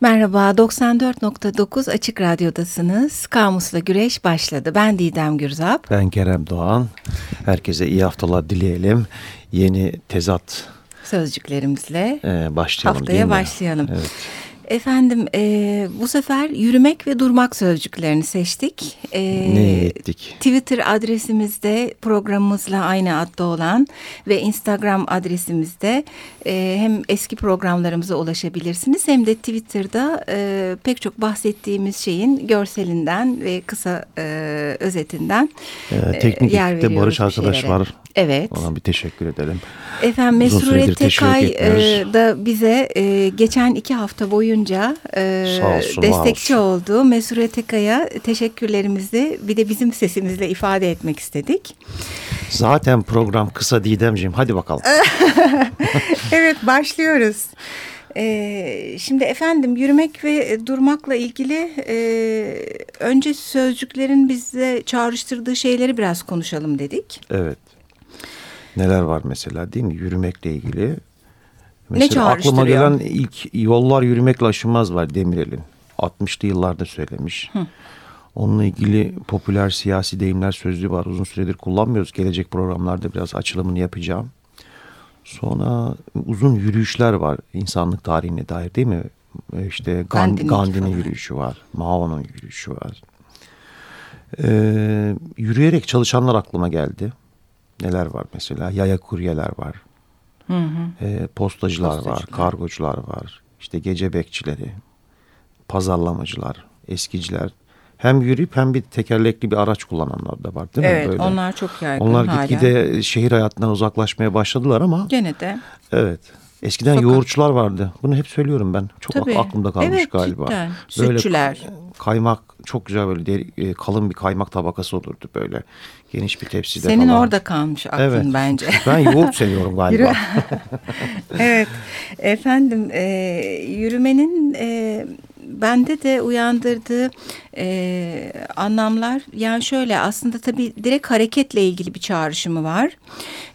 Merhaba, 94.9 Açık Radyo'dasınız. Kamusla Güreş başladı. Ben Didem Gürzap. Ben Kerem Doğan. Herkese iyi haftalar dileyelim. Yeni tezat sözcüklerimizle e, başlayalım. Haftaya başlayalım. Evet. Efendim e, bu sefer yürümek ve durmak sözcüklerini seçtik. E, ne ettik? Twitter adresimizde programımızla aynı adda olan ve Instagram adresimizde e, hem eski programlarımıza ulaşabilirsiniz hem de Twitter'da e, pek çok bahsettiğimiz şeyin görselinden ve kısa e, özetinden e, teknik yer veriyoruz. Barış arkadaş var. Evet. Ona bir teşekkür edelim. Efendim Mesrure Tekay e, da bize e, geçen iki hafta boyunca e, olsun, destekçi oldu. Mesrure Tekay'a teşekkürlerimizi bir de bizim sesimizle ifade etmek istedik. Zaten program kısa Didemciğim hadi bakalım. evet başlıyoruz. Ee, şimdi efendim yürümek ve durmakla ilgili e, önce sözcüklerin bize çağrıştırdığı şeyleri biraz konuşalım dedik. Evet. Neler var mesela değil mi? Yürümekle ilgili. Mesela ne aklıma gelen ilk yollar yürümekle aşınmaz var Demirel'in. 60'lı yıllarda söylemiş. Hı. Onunla ilgili popüler siyasi deyimler sözlüğü var. Uzun süredir kullanmıyoruz. Gelecek programlarda biraz açılımını yapacağım. Sonra uzun yürüyüşler var insanlık tarihine dair değil mi? İşte Gandhi'nin Gandhi yürüyüşü var. Mao'nun yürüyüşü var. Ee, yürüyerek çalışanlar aklıma geldi neler var mesela? Yaya kuryeler var. Hı hı. E, postacılar, postacılar var, kargocular var. İşte gece bekçileri, pazarlamacılar, eskiciler. Hem yürüyüp hem bir tekerlekli bir araç kullananlar da var değil mi? Evet Böyle. onlar çok yaygın Onlar gitgide şehir hayatından uzaklaşmaya başladılar ama. Gene de. Evet. Eskiden Sokak. yoğurtçular vardı. Bunu hep söylüyorum ben. Çok Tabii. aklımda kalmış evet, galiba. Cidden. Böyle Sütçüler. kaymak çok güzel böyle deri, e, kalın bir kaymak tabakası olurdu böyle. Geniş bir tepside Senin falan. orada kalmış aklın evet. bence. Ben yoğurt seviyorum galiba. evet. Efendim e, yürümenin e, bende de uyandırdığı e, anlamlar yani şöyle aslında tabii direkt hareketle ilgili bir çağrışımı var.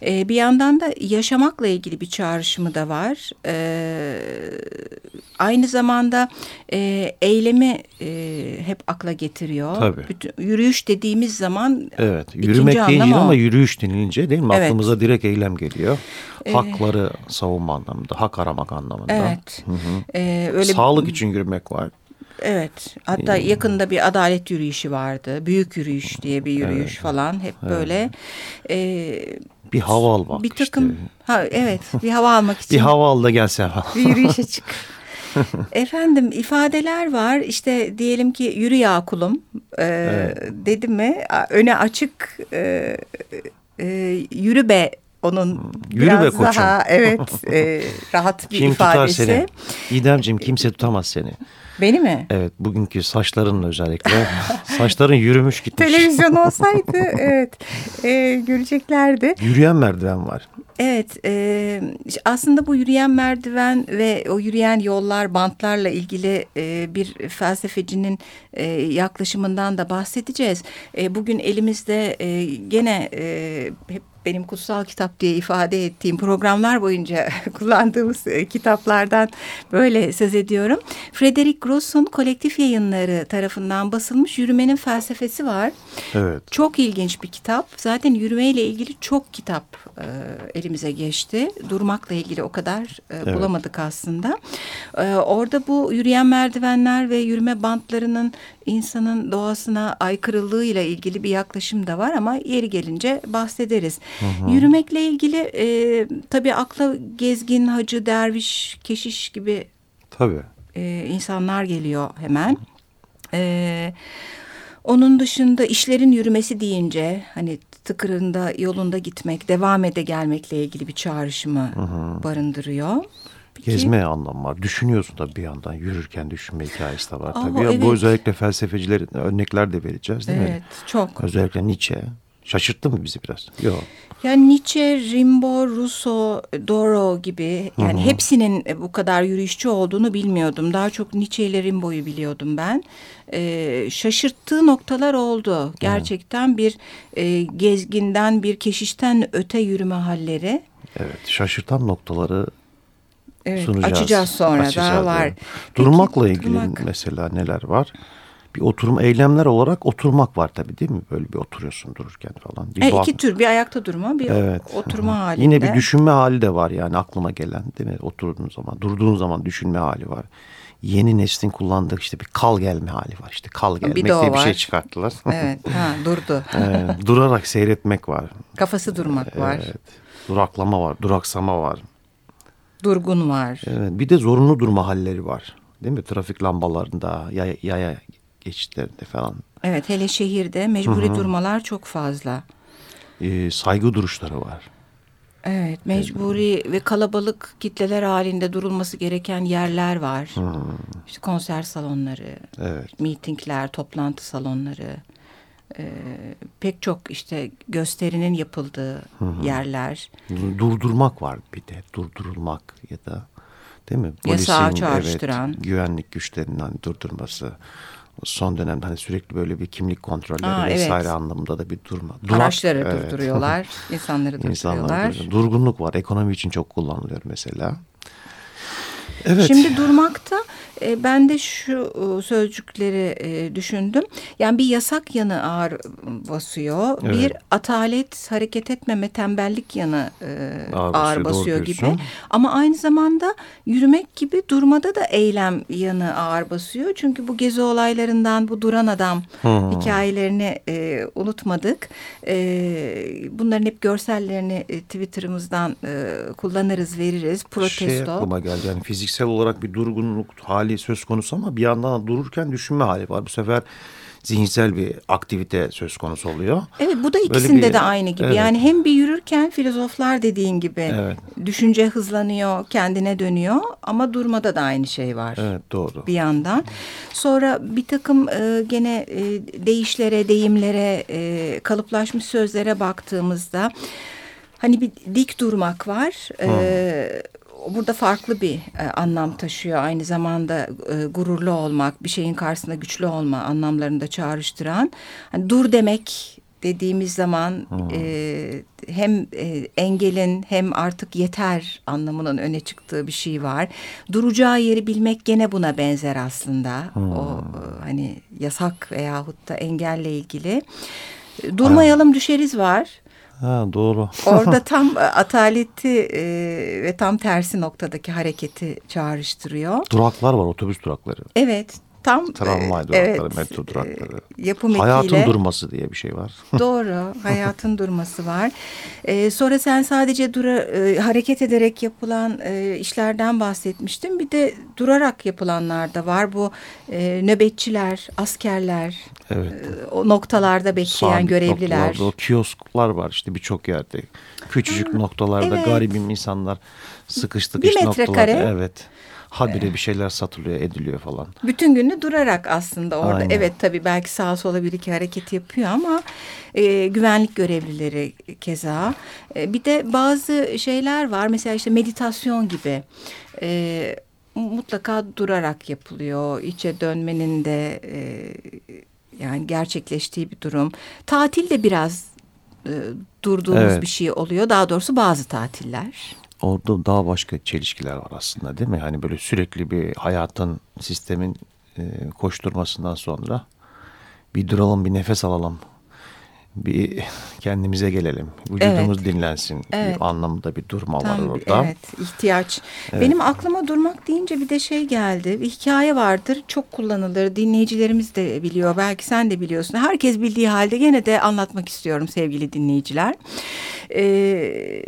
E, bir yandan da yaşamakla ilgili bir çağrışımı da var. E, aynı zamanda e, eylemi e, hep akla getiriyor. Tabii. Bütün, yürüyüş dediğimiz zaman Evet yürümek deyince ama yürüyüş denilince değil mi? Evet. Aklımıza direkt eylem geliyor. Ee, Hakları savunma anlamında, hak aramak anlamında. Evet. Hı hı. Ee, öyle Sağlık için yürümek var. Evet. Hatta ee, yakında bir adalet yürüyüşü vardı. Büyük yürüyüş diye bir yürüyüş evet. falan. Hep evet. böyle. E, bir hava almak Bir takım. Işte. Ha, evet. Bir hava almak için. bir hava al da gelse. bir yürüyüşe çık. Efendim ifadeler var işte diyelim ki yürü ya kulum e, evet. dedi mi öne açık e, e, yürü be onun Yürü biraz be koçum. daha evet e, rahat bir Kim ifadesi. Kim tutar seni? İdemciğim kimse tutamaz seni. Beni mi? Evet bugünkü saçların özellikle. Saçların yürümüş gitmiş. Televizyon olsaydı evet e, göreceklerdi. Yürüyen merdiven var. Evet e, aslında bu yürüyen merdiven ve o yürüyen yollar bantlarla ilgili e, bir felsefecinin e, yaklaşımından da bahsedeceğiz. E, bugün elimizde e, gene e, hep benim kutsal kitap diye ifade ettiğim programlar boyunca kullandığımız e, kitaplardan böyle söz ediyorum. Frederick Gross'un kolektif yayınları tarafından basılmış Yürümenin Felsefesi var. Evet. Çok ilginç bir kitap. Zaten yürümeyle ilgili çok kitap e, elimize geçti. Durmakla ilgili o kadar e, evet. bulamadık aslında. E, orada bu yürüyen merdivenler ve yürüme bantlarının insanın doğasına aykırılığıyla ilgili bir yaklaşım da var ama yeri gelince bahsederiz. Hı hı. Yürümekle ilgili e, tabii akla gezgin, hacı, derviş, keşiş gibi tabii. E, insanlar geliyor hemen. E, onun dışında işlerin yürümesi deyince hani tıkırında yolunda gitmek, devam ede gelmekle ilgili bir çağrışımı hı hı. barındırıyor. Peki. Gezme anlamı var. Düşünüyorsun da bir yandan yürürken düşünme hikayesi de var. Aa, tabii. Evet. Bu özellikle felsefecilerin örnekler de vereceğiz değil evet, mi? Evet çok. Özellikle Nietzsche. Şaşırttı mı bizi biraz? Yok. Yani Nietzsche, Rimbaud, Rousseau, Doro gibi yani Hı -hı. hepsinin bu kadar yürüyüşçü olduğunu bilmiyordum. Daha çok Nietzsche ile Rimbaud'u biliyordum ben. Ee, şaşırttığı noktalar oldu. Gerçekten Hı. bir e, gezginden, bir keşişten öte yürüme halleri. Evet, şaşırtan noktaları evet, sunacağız. Açacağız sonra açacağız, daha var. Evet. Durmakla Peki, ilgili durmak. mesela neler var? bir oturma eylemler olarak oturmak var tabii değil mi? Böyle bir oturuyorsun dururken falan. Bir e, iki tür bir ayakta durma bir evet. oturma halinde. Yine bir düşünme hali de var yani aklıma gelen değil mi? Oturduğun zaman durduğun zaman düşünme hali var. Yeni neslin kullandığı işte bir kal gelme hali var. İşte kal gelmek bir diye bir şey çıkarttılar. Evet ha, durdu. evet, durarak seyretmek var. Kafası durmak var. Evet. Duraklama var, duraksama var. Durgun var. Evet, bir de zorunlu durma halleri var. Değil mi? Trafik lambalarında, yaya, yaya geçitlerinde falan. Evet hele şehirde mecburi Hı-hı. durmalar çok fazla. Ee, saygı duruşları var. Evet mecburi evet. ve kalabalık kitleler halinde durulması gereken yerler var. Hmm. İşte konser salonları, evet. mitingler, toplantı salonları. E, pek çok işte gösterinin yapıldığı hı yerler. Durdurmak var bir de durdurulmak ya da değil mi? Polisin, Yasağı çağrıştıran. Evet, güvenlik güçlerinin hani durdurması son dönemde hani sürekli böyle bir kimlik kontrolleri Aa, vesaire evet. anlamında da bir durma. Durak, Araçları evet. durduruyorlar, insanları durduruyorlar. İnsanlar Durgunluk var. Ekonomi için çok kullanılıyor mesela. Evet. Şimdi durmakta e, ben de şu e, sözcükleri e, düşündüm. Yani bir yasak yanı ağır basıyor. Evet. Bir atalet, hareket etmeme, tembellik yanı e, ağır, ağır basıyor gibi. Ama aynı zamanda yürümek gibi durmada da eylem yanı ağır basıyor. Çünkü bu gezi olaylarından bu duran adam hmm. hikayelerini e, unutmadık. E, bunların hep görsellerini e, Twitter'ımızdan e, kullanırız, veririz. Protesto. Şey aklıma geldi yani fiziksel olarak bir durgunluk hali söz konusu ama bir yandan dururken düşünme hali var. Bu sefer zihinsel bir aktivite söz konusu oluyor. Evet bu da ikisinde bir, de aynı gibi. Evet. Yani hem bir yürürken filozoflar dediğin gibi evet. düşünce hızlanıyor, kendine dönüyor ama durmada da aynı şey var. Evet doğru. Bir yandan. Sonra bir takım e, gene e, deyişlere, deyimlere, e, kalıplaşmış sözlere baktığımızda hani bir dik durmak var. Hmm. E, burada farklı bir e, anlam taşıyor. Aynı zamanda e, gururlu olmak, bir şeyin karşısında güçlü olma anlamlarını da çağrıştıran. Hani dur demek dediğimiz zaman hmm. e, hem e, engelin hem artık yeter anlamının öne çıktığı bir şey var. Duracağı yeri bilmek gene buna benzer aslında. Hmm. O e, hani yasak veyahut da engelle ilgili. Durmayalım düşeriz var. Ha, doğru. Orada tam e, ataleti e, ve tam tersi noktadaki hareketi çağrıştırıyor. Duraklar var, otobüs durakları. Evet, tam tramvay e, durakları, evet, metro durakları. E, yapım Hayatın ekiyle, durması diye bir şey var. Doğru, hayatın durması var. E, sonra sen sadece dura, e, hareket ederek yapılan e, işlerden bahsetmiştin. Bir de durarak yapılanlar da var. Bu e, nöbetçiler, askerler, evet. e, o noktalarda bekleyen Sabit görevliler. O kiosklar var işte birçok yerde. Küçücük ha, noktalarda evet. garibim insanlar sıkıştık bir noktalarda. Evet habire bir şeyler satılıyor, ediliyor falan. Bütün günü durarak aslında orada. Aynen. Evet tabii belki sağa sola bir iki hareket yapıyor ama e, güvenlik görevlileri keza. E, bir de bazı şeyler var. Mesela işte meditasyon gibi. E, mutlaka durarak yapılıyor. İçe dönmenin de e, yani gerçekleştiği bir durum. Tatil de biraz e, durduğumuz evet. bir şey oluyor. Daha doğrusu bazı tatiller orada daha başka çelişkiler var aslında değil mi? Hani böyle sürekli bir hayatın, sistemin e, koşturmasından sonra bir duralım, bir nefes alalım bir kendimize gelelim. Vücudumuz evet. dinlensin. Evet. Bir anlamda bir durma Tam, var orada. Evet, ihtiyaç. Evet. Benim aklıma durmak deyince bir de şey geldi. Bir hikaye vardır. Çok kullanılır. Dinleyicilerimiz de biliyor. Belki sen de biliyorsun. Herkes bildiği halde gene de anlatmak istiyorum sevgili dinleyiciler. Ee,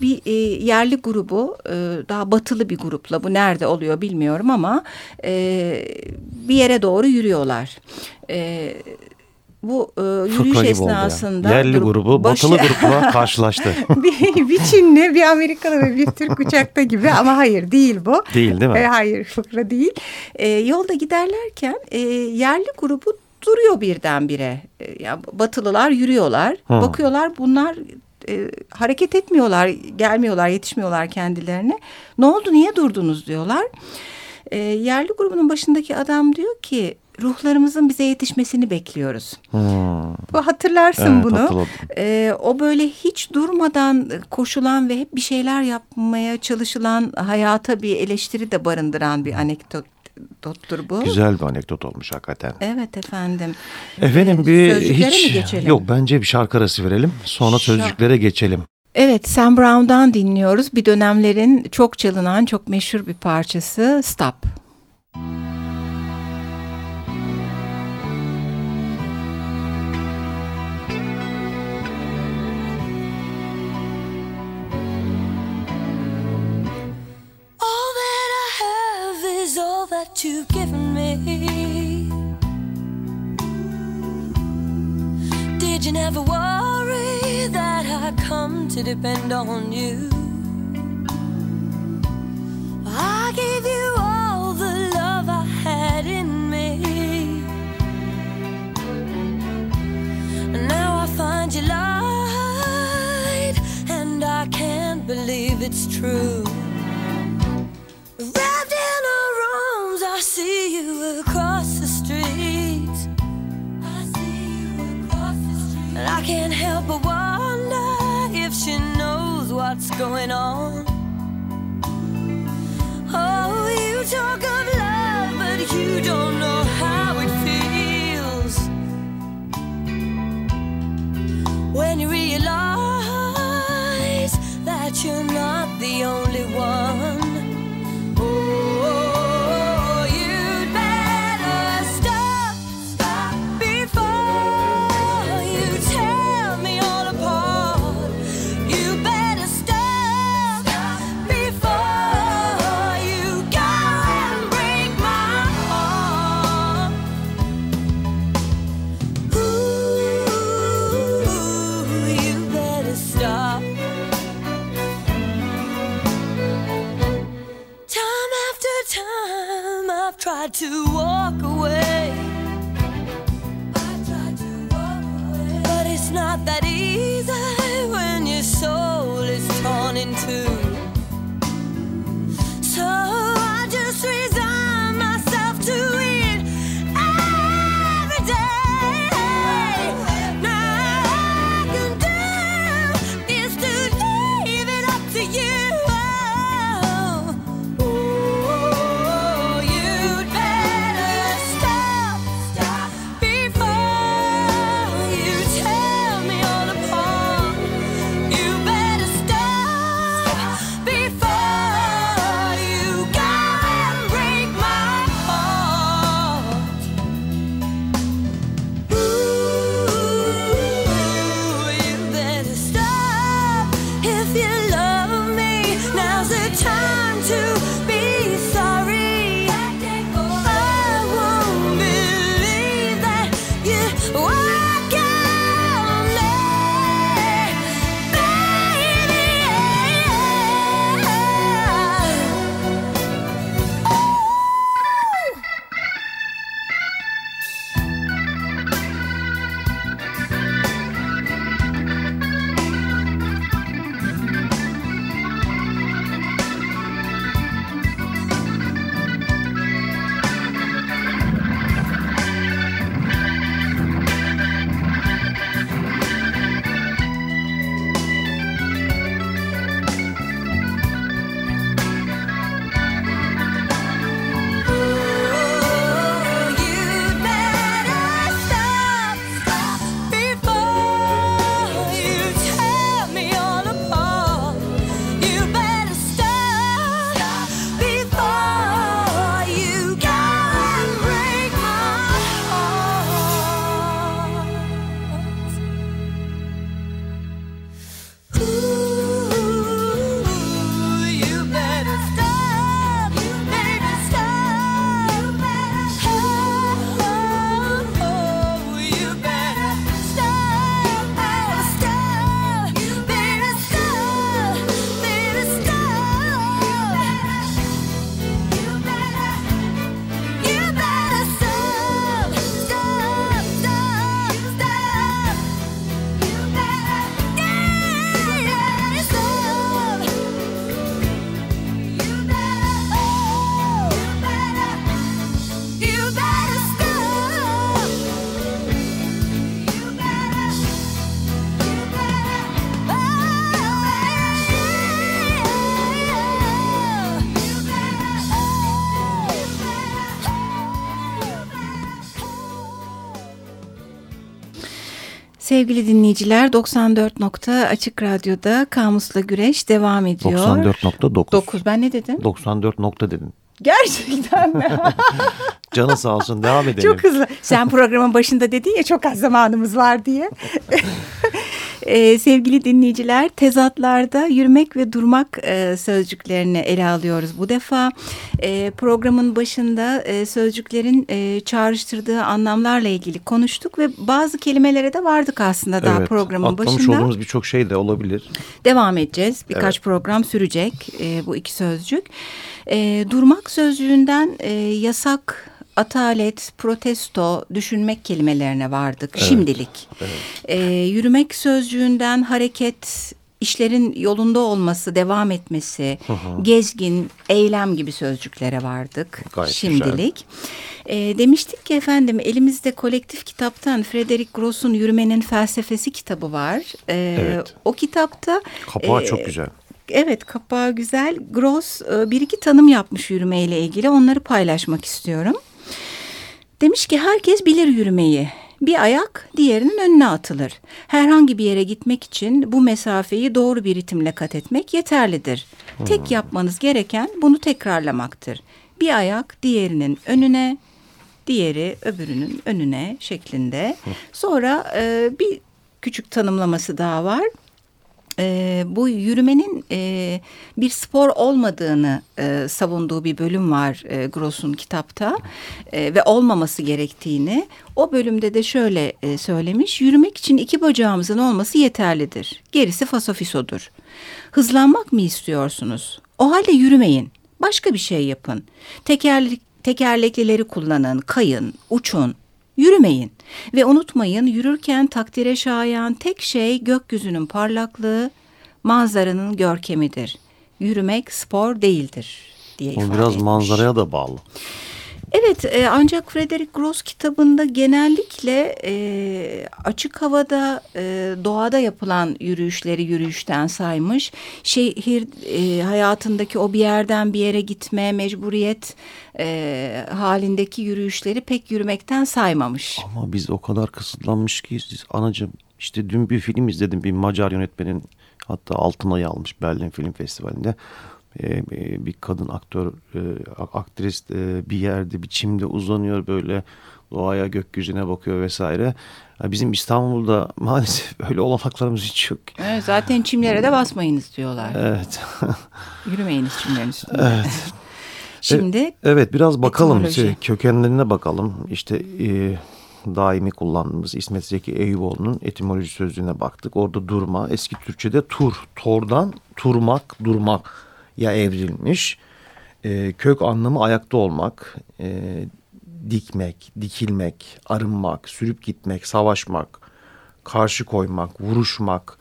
bir e, yerli grubu e, daha batılı bir grupla bu nerede oluyor bilmiyorum ama e, bir yere doğru yürüyorlar. E, bu e, yürüyüş Fıkra esnasında yerli grup, grubu başı... batılı grupla karşılaştı. bir, bir Çinli, bir Amerikalı ve bir Türk uçakta gibi ama hayır değil bu. Değil değil mi? E, hayır fıkra değil. E, yolda giderlerken e, yerli grubu duruyor birdenbire. E, yani batılılar yürüyorlar. Hmm. Bakıyorlar bunlar e, hareket etmiyorlar, gelmiyorlar, yetişmiyorlar kendilerine. Ne oldu, niye durdunuz diyorlar. E, yerli grubunun başındaki adam diyor ki ruhlarımızın bize yetişmesini bekliyoruz. Hmm. Hatırlarsın evet, bunu. Ee, o böyle hiç durmadan koşulan ve hep bir şeyler yapmaya çalışılan hayata bir eleştiri de barındıran bir anekdot anekdottur bu. Güzel bir anekdot olmuş hakikaten. Evet efendim. Efendim bir Sözcüklere hiç mi geçelim? yok bence bir şarkı arası verelim. Sonra Şark. sözcüklere geçelim. Evet Sam Brown'dan dinliyoruz. Bir dönemlerin çok çalınan, çok meşhur bir parçası Stop. You've given me. Did you never worry that I come to depend on you? I gave you all the love I had in me. And now I find you lied, and I can't believe it's true. Going on. To Sevgili dinleyiciler 94 nokta Açık Radyo'da Kamus'la Güreş devam ediyor. 94.9. 9 ben ne dedim? 94 nokta dedin. Gerçekten mi? Canı sağ olsun devam edelim. Çok hızlı. Sen programın başında dedin ya çok az zamanımız var diye. Ee, sevgili dinleyiciler tezatlarda yürümek ve durmak e, sözcüklerini ele alıyoruz bu defa. E, programın başında e, sözcüklerin e, çağrıştırdığı anlamlarla ilgili konuştuk ve bazı kelimelere de vardık aslında daha evet, programın başında. Atlamış olduğumuz birçok şey de olabilir. Devam edeceğiz. Birkaç evet. program sürecek e, bu iki sözcük. E, durmak sözcüğünden e, yasak atalet, protesto, düşünmek kelimelerine vardık evet, şimdilik. Evet. Ee, yürümek sözcüğünden hareket, işlerin yolunda olması, devam etmesi, hı hı. gezgin, eylem gibi sözcüklere vardık Gayet şimdilik. E, demiştik ki efendim elimizde kolektif kitaptan Frederick Gross'un Yürümenin Felsefesi kitabı var. E, evet. O kitapta... Kapağı e, çok güzel. Evet kapağı güzel. Gross e, bir iki tanım yapmış yürümeyle ilgili onları paylaşmak istiyorum. Demiş ki herkes bilir yürümeyi. Bir ayak diğerinin önüne atılır. Herhangi bir yere gitmek için bu mesafeyi doğru bir ritimle kat etmek yeterlidir. Hmm. Tek yapmanız gereken bunu tekrarlamaktır. Bir ayak diğerinin önüne, diğeri öbürünün önüne şeklinde. Sonra e, bir küçük tanımlaması daha var e, bu yürümenin e, bir spor olmadığını e, savunduğu bir bölüm var e, Gross'un kitapta e, ve olmaması gerektiğini. O bölümde de şöyle e, söylemiş, yürümek için iki bacağımızın olması yeterlidir. Gerisi fasofisodur. Hızlanmak mı istiyorsunuz? O halde yürümeyin. Başka bir şey yapın. Tekerlek, tekerleklileri kullanın, kayın, uçun, Yürümeyin ve unutmayın yürürken takdire şayan tek şey gökyüzünün parlaklığı, manzaranın görkemidir. Yürümek spor değildir diye O biraz etmiş. manzaraya da bağlı. Evet e, ancak Frederick Gross kitabında genellikle e, açık havada e, doğada yapılan yürüyüşleri yürüyüşten saymış. Şehir e, hayatındaki o bir yerden bir yere gitme mecburiyet e, halindeki yürüyüşleri pek yürümekten saymamış. Ama biz o kadar kısıtlanmış ki anacığım işte dün bir film izledim bir Macar yönetmenin hatta altın ayı almış Berlin Film Festivali'nde. E, e, bir kadın aktör, e, aktris bir yerde bir çimde uzanıyor böyle doğaya gökyüzüne bakıyor vesaire. Bizim İstanbul'da maalesef öyle olanaklarımız hiç yok. Evet, zaten çimlere de basmayınız diyorlar. Evet. Yürümeyiniz çimlerin üstünde. Evet. Şimdi evet biraz bakalım işte, kökenlerine bakalım. İşte e, daimi kullandığımız İsmet Zeki Eyüboğlu'nun etimoloji sözlüğüne baktık. Orada durma eski Türkçe'de tur, tordan turmak, durmak ya evrilmiş. E, kök anlamı ayakta olmak, e, dikmek, dikilmek, arınmak, sürüp gitmek, savaşmak, karşı koymak, vuruşmak.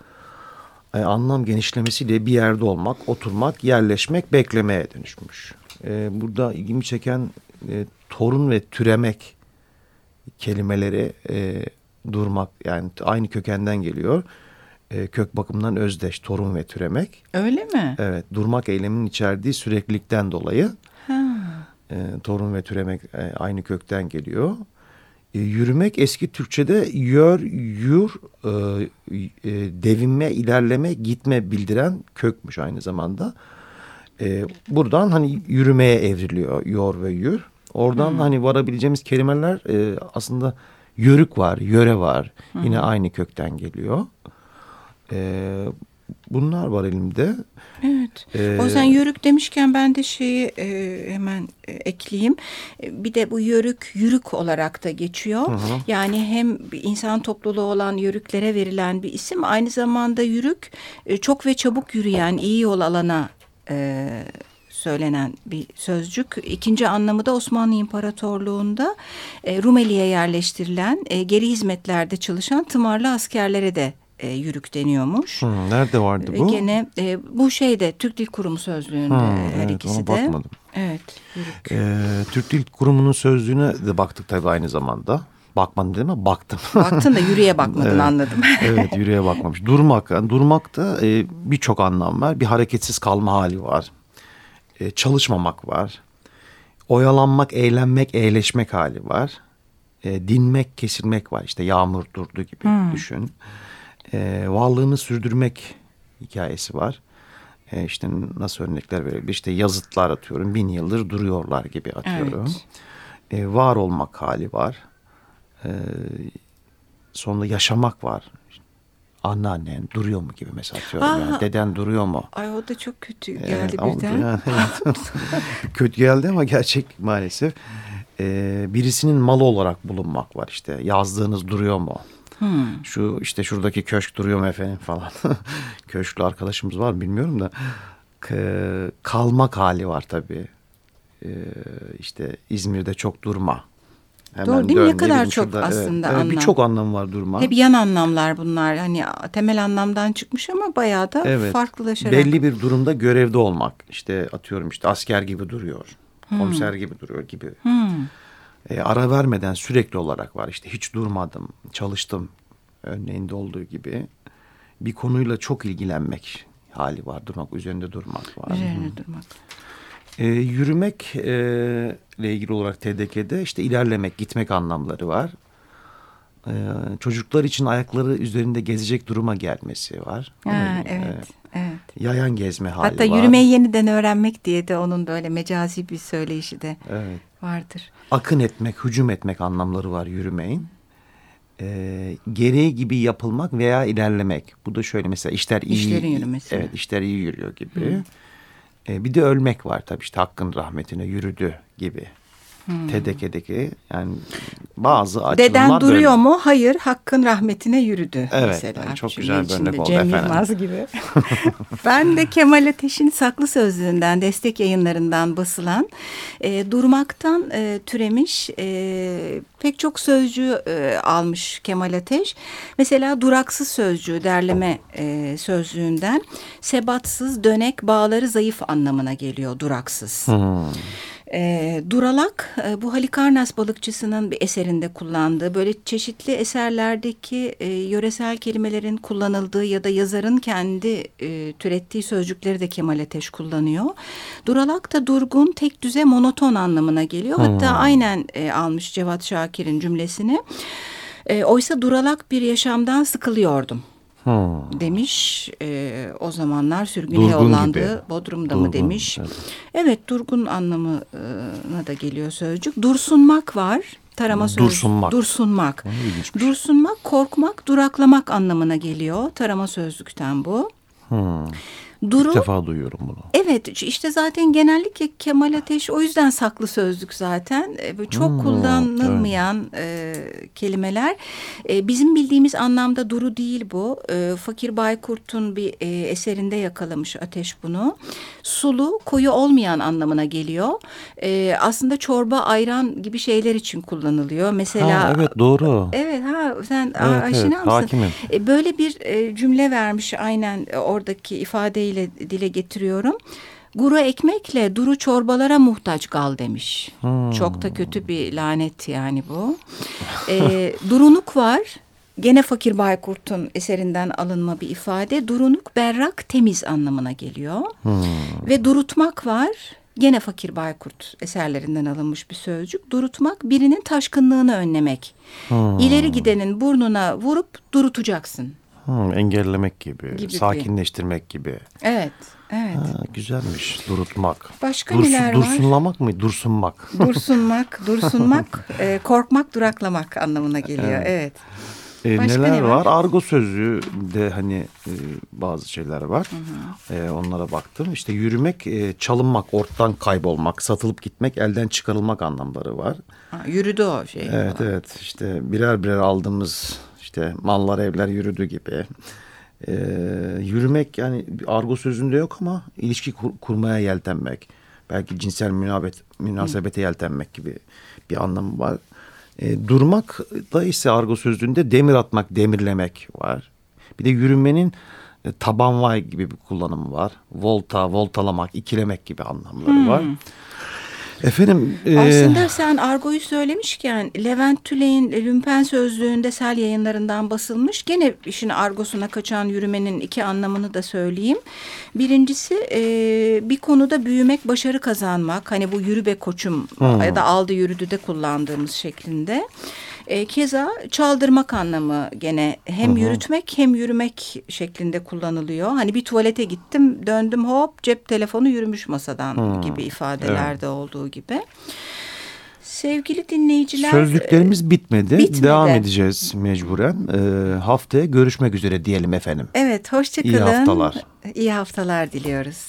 E, anlam genişlemesiyle bir yerde olmak, oturmak, yerleşmek, beklemeye dönüşmüş. E, burada ilgimi çeken e, torun ve türemek kelimeleri e, durmak yani aynı kökenden geliyor e, kök bakımından özdeş torun ve türemek. Öyle mi? Evet durmak eyleminin içerdiği süreklilikten dolayı ha. e, torun ve türemek e, aynı kökten geliyor. E, yürümek eski Türkçe'de yör, yür, e, e, devinme, ilerleme, gitme bildiren kökmüş aynı zamanda. E, buradan hani yürümeye evriliyor yor ve yür. Oradan hmm. hani varabileceğimiz kelimeler e, aslında yörük var, yöre var. Hmm. Yine aynı kökten geliyor. E, bunlar var elimde. Evet. Ee, o sen yörük demişken ben de şeyi e, hemen e, ekleyeyim. E, bir de bu yörük yürük olarak da geçiyor. Hı hı. Yani hem insan topluluğu olan yörüklere verilen bir isim aynı zamanda yürük e, çok ve çabuk yürüyen iyi yol alana e, söylenen bir sözcük. İkinci anlamı da Osmanlı İmparatorluğu'nda e, Rumeli'ye yerleştirilen e, geri hizmetlerde çalışan tımarlı askerlere de e, yürük deniyormuş. Hmm, nerede vardı bu? Gene e, bu şeyde Türk Dil Kurumu sözlüğünde hmm, her evet, ikisi de. bakmadım. Evet. Yürük. E, Türk Dil Kurumu'nun sözlüğüne de baktık tabii aynı zamanda. Bakmadın değil mi? Baktım. Baktın da yürüye bakmadın evet, anladım. evet yürüye bakmamış. Durmak. Yani durmakta e, birçok anlam var. Bir hareketsiz kalma hali var. E, çalışmamak var. Oyalanmak, eğlenmek, eğleşmek hali var. e, dinmek, kesilmek var. İşte yağmur durdu gibi hmm. düşün. E, varlığını sürdürmek hikayesi var. E, işte nasıl örnekler verebilir? İşte yazıtlar atıyorum. Bin yıldır duruyorlar gibi atıyorum. Evet. E, var olmak hali var. E, sonra yaşamak var. Anneannen duruyor mu gibi mesela atıyorum. Aa, yani. Deden duruyor mu? Ay o da çok kötü geldi ee, birden. Yani, kötü geldi ama gerçek maalesef. Ee, birisinin malı olarak bulunmak var işte. Yazdığınız duruyor mu? Hmm. Şu işte şuradaki köşk duruyor mu efendim falan. Köşklü arkadaşımız var bilmiyorum da. Kalmak hali var tabii. Ee, işte İzmir'de çok durma. Hemen Doğru değil mi? Ne kadar çok şurada, aslında evet, anlam. Birçok anlam var durma. Hep yan anlamlar bunlar. Hani temel anlamdan çıkmış ama bayağı da evet, farklılaşarak. Belli bir durumda görevde olmak. İşte atıyorum işte asker gibi duruyor. Hmm. Komiser gibi duruyor gibi. Hmm. E, ara vermeden sürekli olarak var. İşte hiç durmadım, çalıştım örneğinde olduğu gibi. Bir konuyla çok ilgilenmek hali var. Durmak, üzerinde durmak var. Üzerinde durmak. E, yürümek e, ile ilgili olarak TDK'de işte ilerlemek, gitmek anlamları var. E, çocuklar için ayakları üzerinde gezecek duruma gelmesi var. Ha, evet, e, evet. Yayan gezme hali Hatta var. Hatta yürümeyi yeniden öğrenmek diye de onun böyle mecazi bir söyleyişi de evet. vardır. Akın etmek, hücum etmek anlamları var yürümeyin. E, gereği gibi yapılmak veya ilerlemek. Bu da şöyle mesela işler iyi. İşlerin yürümesi. Evet işler iyi yürüyor gibi. Hı. E, bir de ölmek var tabii işte hakkın rahmetine yürüdü gibi. Hmm. TDK'deki yani bazı açılımlar Deden duruyor böyle. mu? Hayır hakkın rahmetine yürüdü evet, mesela. Evet çok güzel bir örnek oldu Cem efendim. Yılmaz gibi. ben de Kemal Ateş'in Saklı Sözlüğü'nden destek yayınlarından basılan e, durmaktan e, türemiş e, pek çok sözcüğü e, almış Kemal Ateş. Mesela duraksız sözcüğü derleme e, sözlüğünden sebatsız, dönek, bağları zayıf anlamına geliyor duraksız. Hmm. E, Duralak e, bu Halikarnas balıkçısının bir eserinde kullandığı böyle çeşitli eserlerdeki e, yöresel kelimelerin kullanıldığı ya da yazarın kendi e, türettiği sözcükleri de Kemal Ateş kullanıyor. Duralak da durgun, tek düze, monoton anlamına geliyor. Hmm. Hatta aynen e, almış Cevat Şakir'in cümlesini. E, oysa duralak bir yaşamdan sıkılıyordum. Hmm. demiş. E, o zamanlar sürgüne yollandı. Bodrum'da durgun, mı demiş. Evet. evet durgun anlamına da geliyor sözcük. Dursunmak var. Tarama sözcüğü. Dursunmak. Dursunmak. Dursunmak, korkmak, duraklamak anlamına geliyor. Tarama sözlükten bu. Hmm. Duru, İlk defa duyuyorum bunu. Evet işte zaten genellikle Kemal Ateş o yüzden saklı sözlük zaten. E, çok hmm, kullanılmayan evet. e, kelimeler. E, bizim bildiğimiz anlamda duru değil bu. E, Fakir Baykurt'un bir e, eserinde yakalamış Ateş bunu. Sulu, koyu olmayan anlamına geliyor. E, aslında çorba, ayran gibi şeyler için kullanılıyor. Mesela. Ha, evet doğru. Evet ha sen evet, aşina evet, mısın? Hakimim. E, böyle bir e, cümle vermiş aynen oradaki ifadeyi ile dile getiriyorum. Guru ekmekle duru çorbalara muhtaç gal demiş. Hmm. Çok da kötü bir lanet yani bu. ee, durunuk var. Gene Fakir Baykurt'un eserinden alınma bir ifade. Durunuk berrak temiz anlamına geliyor. Hmm. Ve durutmak var. Gene Fakir Baykurt eserlerinden alınmış bir sözcük. Durutmak birinin taşkınlığını önlemek. Hmm. İleri gidenin burnuna vurup durutacaksın. Hmm, engellemek gibi, gibi sakinleştirmek gibi. Evet, evet. Ha, güzelmiş, durutmak. Başka Dursun, neler var? Dursunlamak mı? Dursunmak. Dursunmak, dursunmak, e, korkmak, duraklamak anlamına geliyor. Evet. evet. E, neler ne var? var? Argo sözlüğü de hani e, bazı şeyler var. Hı hı. E, onlara baktım. İşte yürümek, e, çalınmak, ortadan kaybolmak, satılıp gitmek, elden çıkarılmak anlamları var. Ha, yürüdü o şey. Evet, falan. evet. İşte birer birer aldığımız işte mallar evler yürüdü gibi. Ee, yürümek yani argo sözünde yok ama ilişki kur, kurmaya yeltenmek. Belki cinsel münabet, münasebete yeltenmek gibi bir anlamı var. Ee, durmak da ise argo sözlüğünde demir atmak, demirlemek var. Bir de yürümenin e, taban vay gibi bir kullanımı var. Volta, voltalamak, ikilemek gibi anlamları hmm. var. Efendim e... aslında sen argoyu söylemişken Levent Tüley'in Lümpen Sözlüğü'nde Sel yayınlarından basılmış. Gene işin argosuna kaçan yürümenin iki anlamını da söyleyeyim. Birincisi e, bir konuda büyümek, başarı kazanmak. Hani bu yürü be koçum hmm. ya da aldı yürüdü de kullandığımız şeklinde. E, keza çaldırmak anlamı gene hem Hı-hı. yürütmek hem yürümek şeklinde kullanılıyor. Hani bir tuvalete gittim döndüm hop cep telefonu yürümüş masadan Hı. gibi ifadelerde evet. olduğu gibi. Sevgili dinleyiciler. Sözlüklerimiz bitmedi. bitmedi. Devam edeceğiz mecburen. Ee, haftaya görüşmek üzere diyelim efendim. Evet hoşçakalın. İyi haftalar. İyi haftalar diliyoruz.